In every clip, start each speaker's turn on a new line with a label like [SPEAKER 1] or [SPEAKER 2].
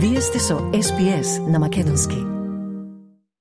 [SPEAKER 1] Вие сте со СПС на Македонски.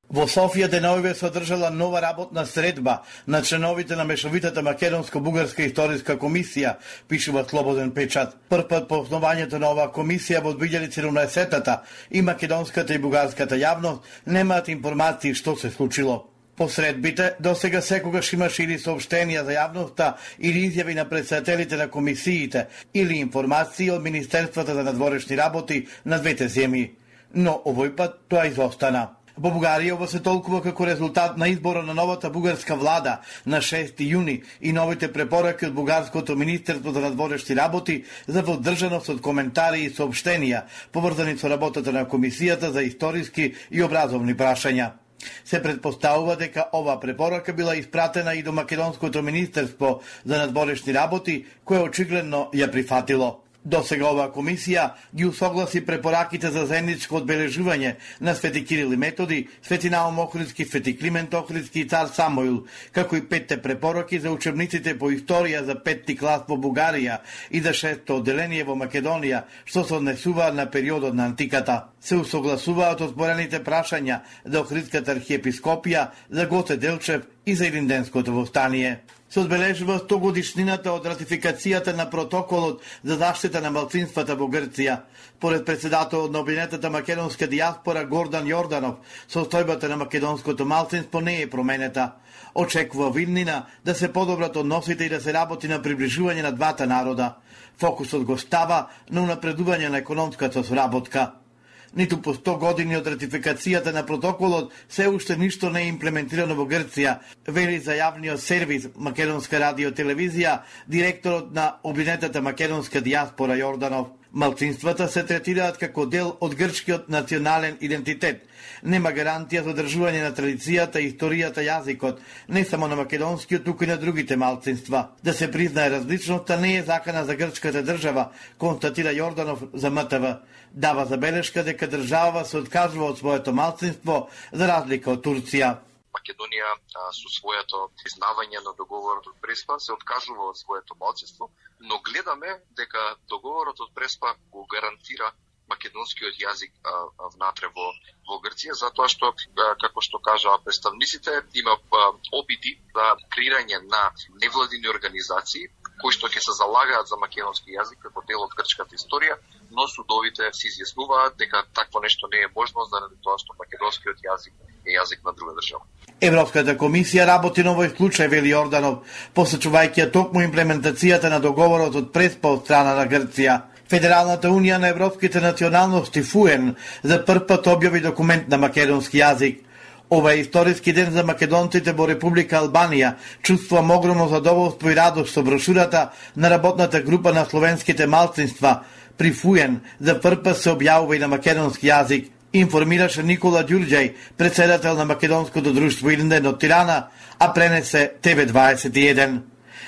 [SPEAKER 2] Во Софија деновиве се одржала нова работна средба на членовите на Мешовитата Македонско-Бугарска историска комисија, пишува Слободен печат. Прв по основањето на оваа комисија во 2017-та и македонската и бугарската јавност немаат информации што се случило. По средбите, до сега секогаш имаше или сообщенија за јавноста или изјави на председателите на комисиите или информации од Министерствата за надворешни работи на двете земји. Но овој пат тоа изостана. Во Бугарија ово се толкува како резултат на избора на новата бугарска влада на 6 јуни и новите препораки од Бугарското Министерство за надворешни работи за водржаност од коментари и сообщенија поврзани со работата на Комисијата за историски и образовни прашања. Се предпоставува дека ова препорака била испратена и до Македонското Министерство за надворешни работи, кое очигледно ја прифатило. До сега оваа комисија ги усогласи препораките за заедничко одбележување на Свети Кирил и Методи, Свети Наум Охридски, Свети Климент Охридски и Цар Самоил, како и петте препораки за учебниците по историја за петти клас во Бугарија и за шесто одделение во Македонија, што се однесува на периодот на антиката. Се усогласуваат отборените прашања за Охридската архиепископија, за Гоце Делчев и за Илинденското востание се одбележува 100 годишнината од ратификацијата на протоколот за заштита на малцинствата во Грција. Поред председателот на Обинетата македонска диаспора Гордан Јорданов, состојбата на македонското малцинство не е променета. Очекува Вилнина да се подобрат односите и да се работи на приближување на двата народа. Фокусот го става на унапредување на економската соработка ниту по 100 години од ратификацијата на протоколот, се уште ништо не е имплементирано во Грција, вели за јавниот сервис Македонска радио телевизија, директорот на Обвинетата македонска диаспора Јорданов. Малцинствата се третираат како дел од грчкиот национален идентитет. Нема гарантија за одржување на традицијата, историјата, јазикот, не само на македонскиот, туку и на другите малцинства. Да се признае различноста не е закана за грчката држава, констатира Јорданов за МТВ. Дава забелешка дека држава се откажува од своето малцинство за разлика од Турција.
[SPEAKER 3] Македонија со своето признавање на договорот од Преспа се откажува од своето малцинство, но гледаме дека договорот од Преспа го гарантира македонскиот јазик а, внатре во во Грција затоа што како што кажаа представниците има опити за креирање на невладини организации кои што ќе се залагаат за македонски јазик како дел од грчката историја, но судовите се изјаснуваат дека такво нешто не е можно заради тоа што македонскиот јазик е јазик на друга држава.
[SPEAKER 2] Европската комисија работи на овој случај, вели Орданов, посочувајќи токму имплементацијата на договорот од Преспа од страна на Грција. Федералната унија на европските националности ФУЕН за прв пат објави документ на македонски јазик. Ова е историски ден за македонците во Република Албанија. Чувствувам огромно задоволство и радост со брошурата на работната група на словенските малцинства при ФУЕН за прв пат се објавува и на македонски јазик информираше Никола Ѓурѓај, председател на Македонското друштво Илинден од Тирана, а пренесе ТВ21.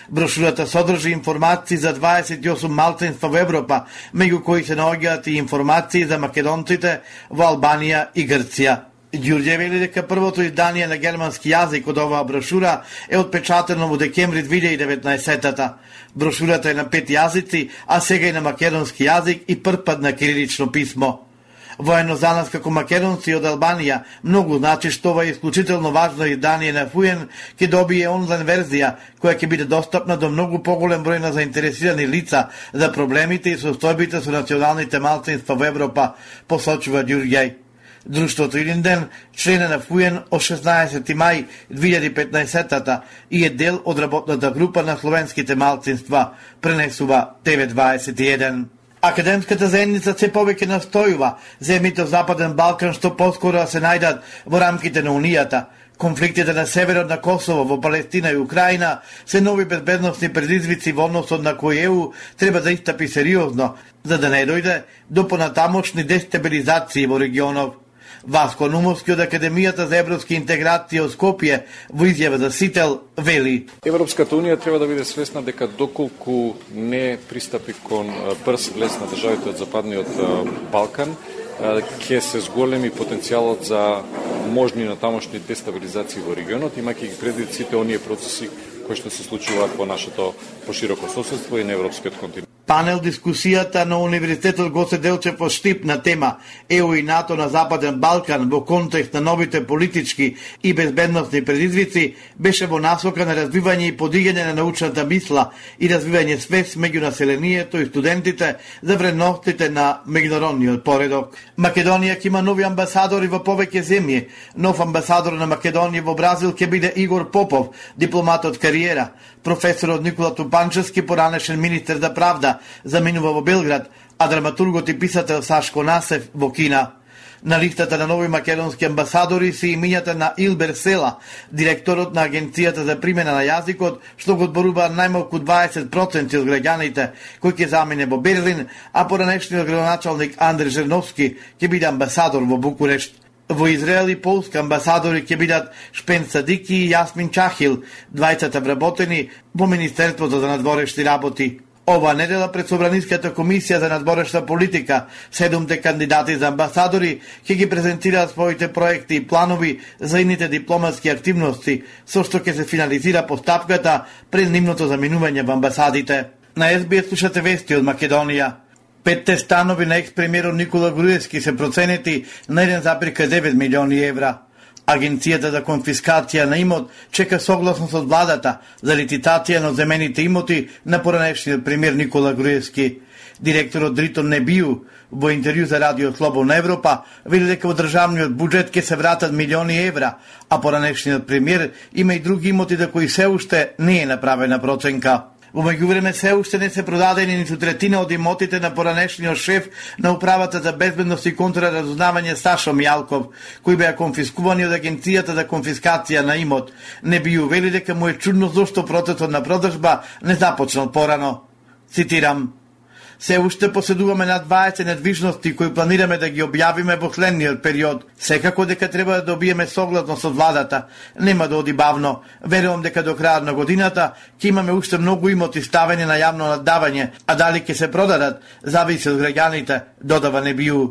[SPEAKER 2] Брошурата содржи информации за 28 малцинства во Европа, меѓу кои се наоѓаат и информации за македонците во Албанија и Грција. Ѓурѓе вели дека првото издание на германски јазик од оваа брошура е отпечатено во декември 2019-та. Брошурата е на пет јазици, а сега и на македонски јазик и првпат на кирилично писмо. Воено за нас како македонци од Албанија многу значи што ова е исклучително важно издание на Фуен ќе добие онлайн верзија која ќе биде достапна до многу поголем број на заинтересирани лица за проблемите и состојбите со националните малцинства во Европа, посочува Ѓурѓај. Друштвото Илинден, член на ФУЕН од 16 мај 2015 и е дел од работната група на словенските малцинства, пренесува ТВ21. Академската заедница се повеќе настојува земјите од Западен Балкан што поскоро да се најдат во рамките на Унијата. Конфликтите на северот на Косово, во Палестина и Украина се нови безбедносни предизвици во односот на кои ЕУ треба да истапи сериозно, за да не дојде до понатамошни дестабилизации во регионов. Васко Нумовски од Академијата за европски интеграција од Скопје во изјава за Сител вели.
[SPEAKER 4] Европската унија треба да биде свесна дека доколку не пристапи кон брз влез на државите од Западниот Балкан, ќе се зголеми потенцијалот за можни на тамошни дестабилизации во регионот, имајќи ги предвид сите оние процеси кои што се случуваат во нашето пошироко соседство и на европскиот континент.
[SPEAKER 2] Панел дискусијата на Универзитетот Гоце Делчев во Штип на тема ЕУ и НАТО на Западен Балкан во контекст на новите политички и безбедностни предизвици беше во насока на развивање и подигање на научната мисла и развивање свест меѓу населението и студентите за вредностите на меѓународниот поредок. Македонија ќе има нови амбасадори во повеќе земји. Нов амбасадор на Македонија во Бразил ќе биде Игор Попов, дипломат од кариера. Професорот Никола Тупанчевски, поранешен министер за правда, заминува во Белград, а драматургот и писател Сашко Насев во Кина. На листата на нови македонски амбасадори се имињата на Илбер Села, директорот на Агенцијата за примена на јазикот, што го одборува најмалку 20% од граѓаните кој ќе замине во Берлин, а поранешниот градоначалник Андре Жерновски ќе биде амбасадор во Букурешт. Во Израел и Полска амбасадори ќе бидат Шпен Садики и Јасмин Чахил, двајцата вработени во Министерството за надворешни работи. Ова недела пред Собраниската комисија за надборешна политика, седумте кандидати за амбасадори ќе ги презентираат своите проекти и планови за ините дипломатски активности, со што ќе се финализира постапката пред нивното заминување во амбасадите. На СБС слушате вести од Македонија. Петте станови на екс-премиерот Никола Груевски се проценети на 1,9 милиони евра. Агенцијата за конфискација на имот чека согласност од владата за лититација на земените имоти на поранешниот премиер Никола Груевски. Директорот Дритон Небију во интервју за Радио Слободна Европа вели дека во државниот буџет ќе се вратат милиони евра, а поранешниот премиер има и други имоти за кои се уште не е направена проценка. Во меѓувреме се уште не се продадени ниту третина од имотите на поранешниот шеф на управата за безбедност и контраразузнавање Сашо Мјалков, кои беа конфискувани од агенцијата за конфискација на имот. Не би увели дека му е чудно зошто процесот на продажба не започнал порано. Цитирам: Се уште поседуваме на 20 недвижности кои планираме да ги објавиме во следниот период. Секако дека треба да добиеме согласност од владата. Нема да оди бавно. Верувам дека до крајот на годината ќе имаме уште многу имоти ставени на јавно наддавање, а дали ќе се продадат, зависи од граѓаните, додава Небију.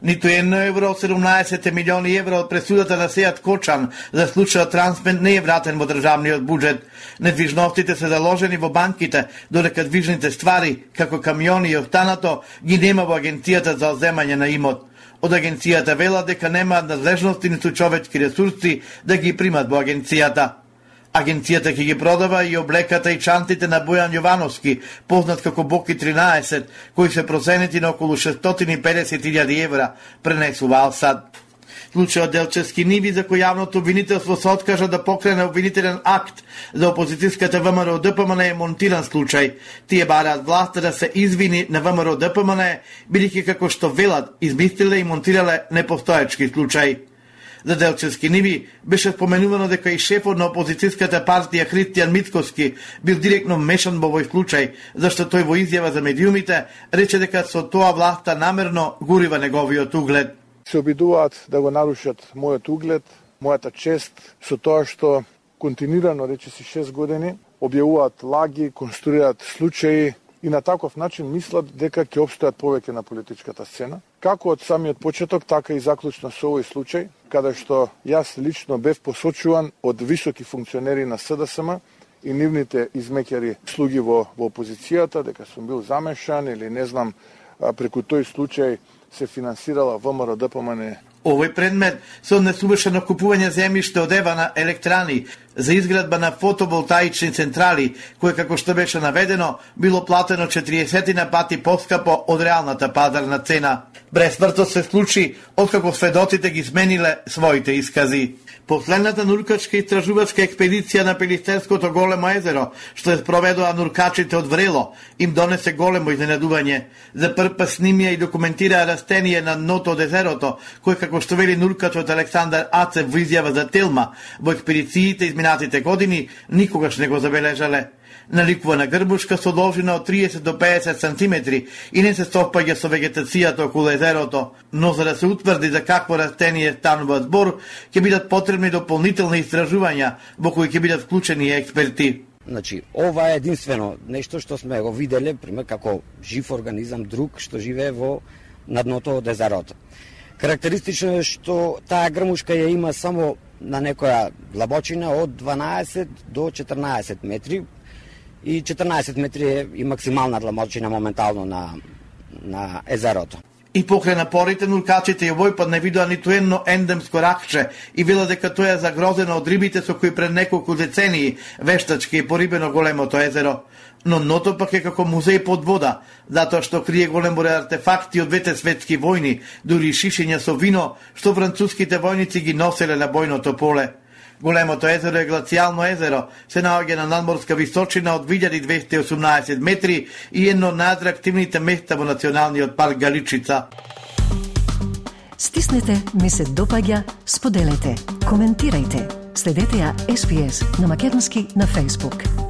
[SPEAKER 2] Ниту едно евро од 17 милиони евро од пресудата на Сејат Кочан за случајот Трансмен не е вратен во државниот буџет. Недвижностите се заложени во банките, додека движните ствари, како камиони и останато, ги нема во агенцијата за оземање на имот. Од агенцијата вела дека немаат надлежности ниту човечки ресурси да ги примат во агенцијата. Агенцијата ќе ги продава и облеката и чантите на Бојан Јовановски, познат како Боки 13, кои се проценети на околу 650.000 евра, пренесува Алсад. Случајот Делчевски Ниви за кој јавното обвинителство се откажа да покрене обвинителен акт за опозицијската ВМРО ДПМН е монтиран случај. Тие бараат власта да се извини на ВМРО ДПМН, бидејќи како што велат, измислиле и монтирале непостоечки случај за Делчевски ниви беше споменувано дека и шефот на опозицијската партија Христијан Митковски бил директно мешан во овој случај, зашто тој во изјава за медиумите рече дека со тоа власта намерно гурива неговиот углед.
[SPEAKER 5] Се обидуваат да го нарушат мојот углед, мојата чест, со тоа што континирано, рече си 6 години, објавуваат лаги, конструираат случаи и на таков начин мислат дека ќе обстојат повеќе на политичката сцена. Како од самиот почеток, така и заклучно со овој случај, каде што јас лично бев посочуван од високи функционери на СДСМ и нивните измекери слуги во, во опозицијата, дека сум бил замешан или не знам, преку тој случај се финансирала ВМРО ДПМН
[SPEAKER 2] Овој предмет се однесуваше на купување земјиште од Евана електрани за изградба на фотоволтаични централи, кое како што беше наведено, било платено 40 на пати поскапо од реалната пазарна цена. Бресмртот се случи откако сведоците ги смениле своите искази. Последната нуркачка истражувачка експедиција на Пелистерското големо езеро, што е спроведоа нуркачите од Врело, им донесе големо изненадување. За прв пат снимија и документираа растение на дното од езерото, кој како што вели нуркачот Александар Ацев во изјава за Телма, во експедициите изминатите години никогаш не го забележале наликува на грбушка со должина од 30 до 50 сантиметри и не се совпаѓа со вегетацијата околу езерото, но за да се утврди за какво растение станува збор, ќе бидат потребни дополнителни истражувања во кои ќе бидат вклучени експерти.
[SPEAKER 6] Значи, ова е единствено нешто што сме го виделе, пример, како жив организам друг што живее во надното од езерото. Карактеристично е што таа грмушка ја има само на некоја длабочина од 12 до 14 метри, и 14 метри е и максимална длабочина моментално на на езерото.
[SPEAKER 2] И покрај напорите, нуркачите и овој пат не видоа ниту едно ендемско ракче и вела дека тоа е загрозено од рибите со кои пред неколку децении вештачки е порибено големото езеро. Но ното пак е како музеј под вода, затоа што крие голем број артефакти од двете светски војни, дури шишења со вино, што француските војници ги носеле на бојното поле. Големото езеро е глацијално езеро, се наоѓа на надморска височина од 1218 метри и едно од најатрактивните места во националниот парк Галичица.
[SPEAKER 1] Стиснете, ми се допаѓа, споделете, коментирајте. Следете ја SPS на Македонски на Facebook.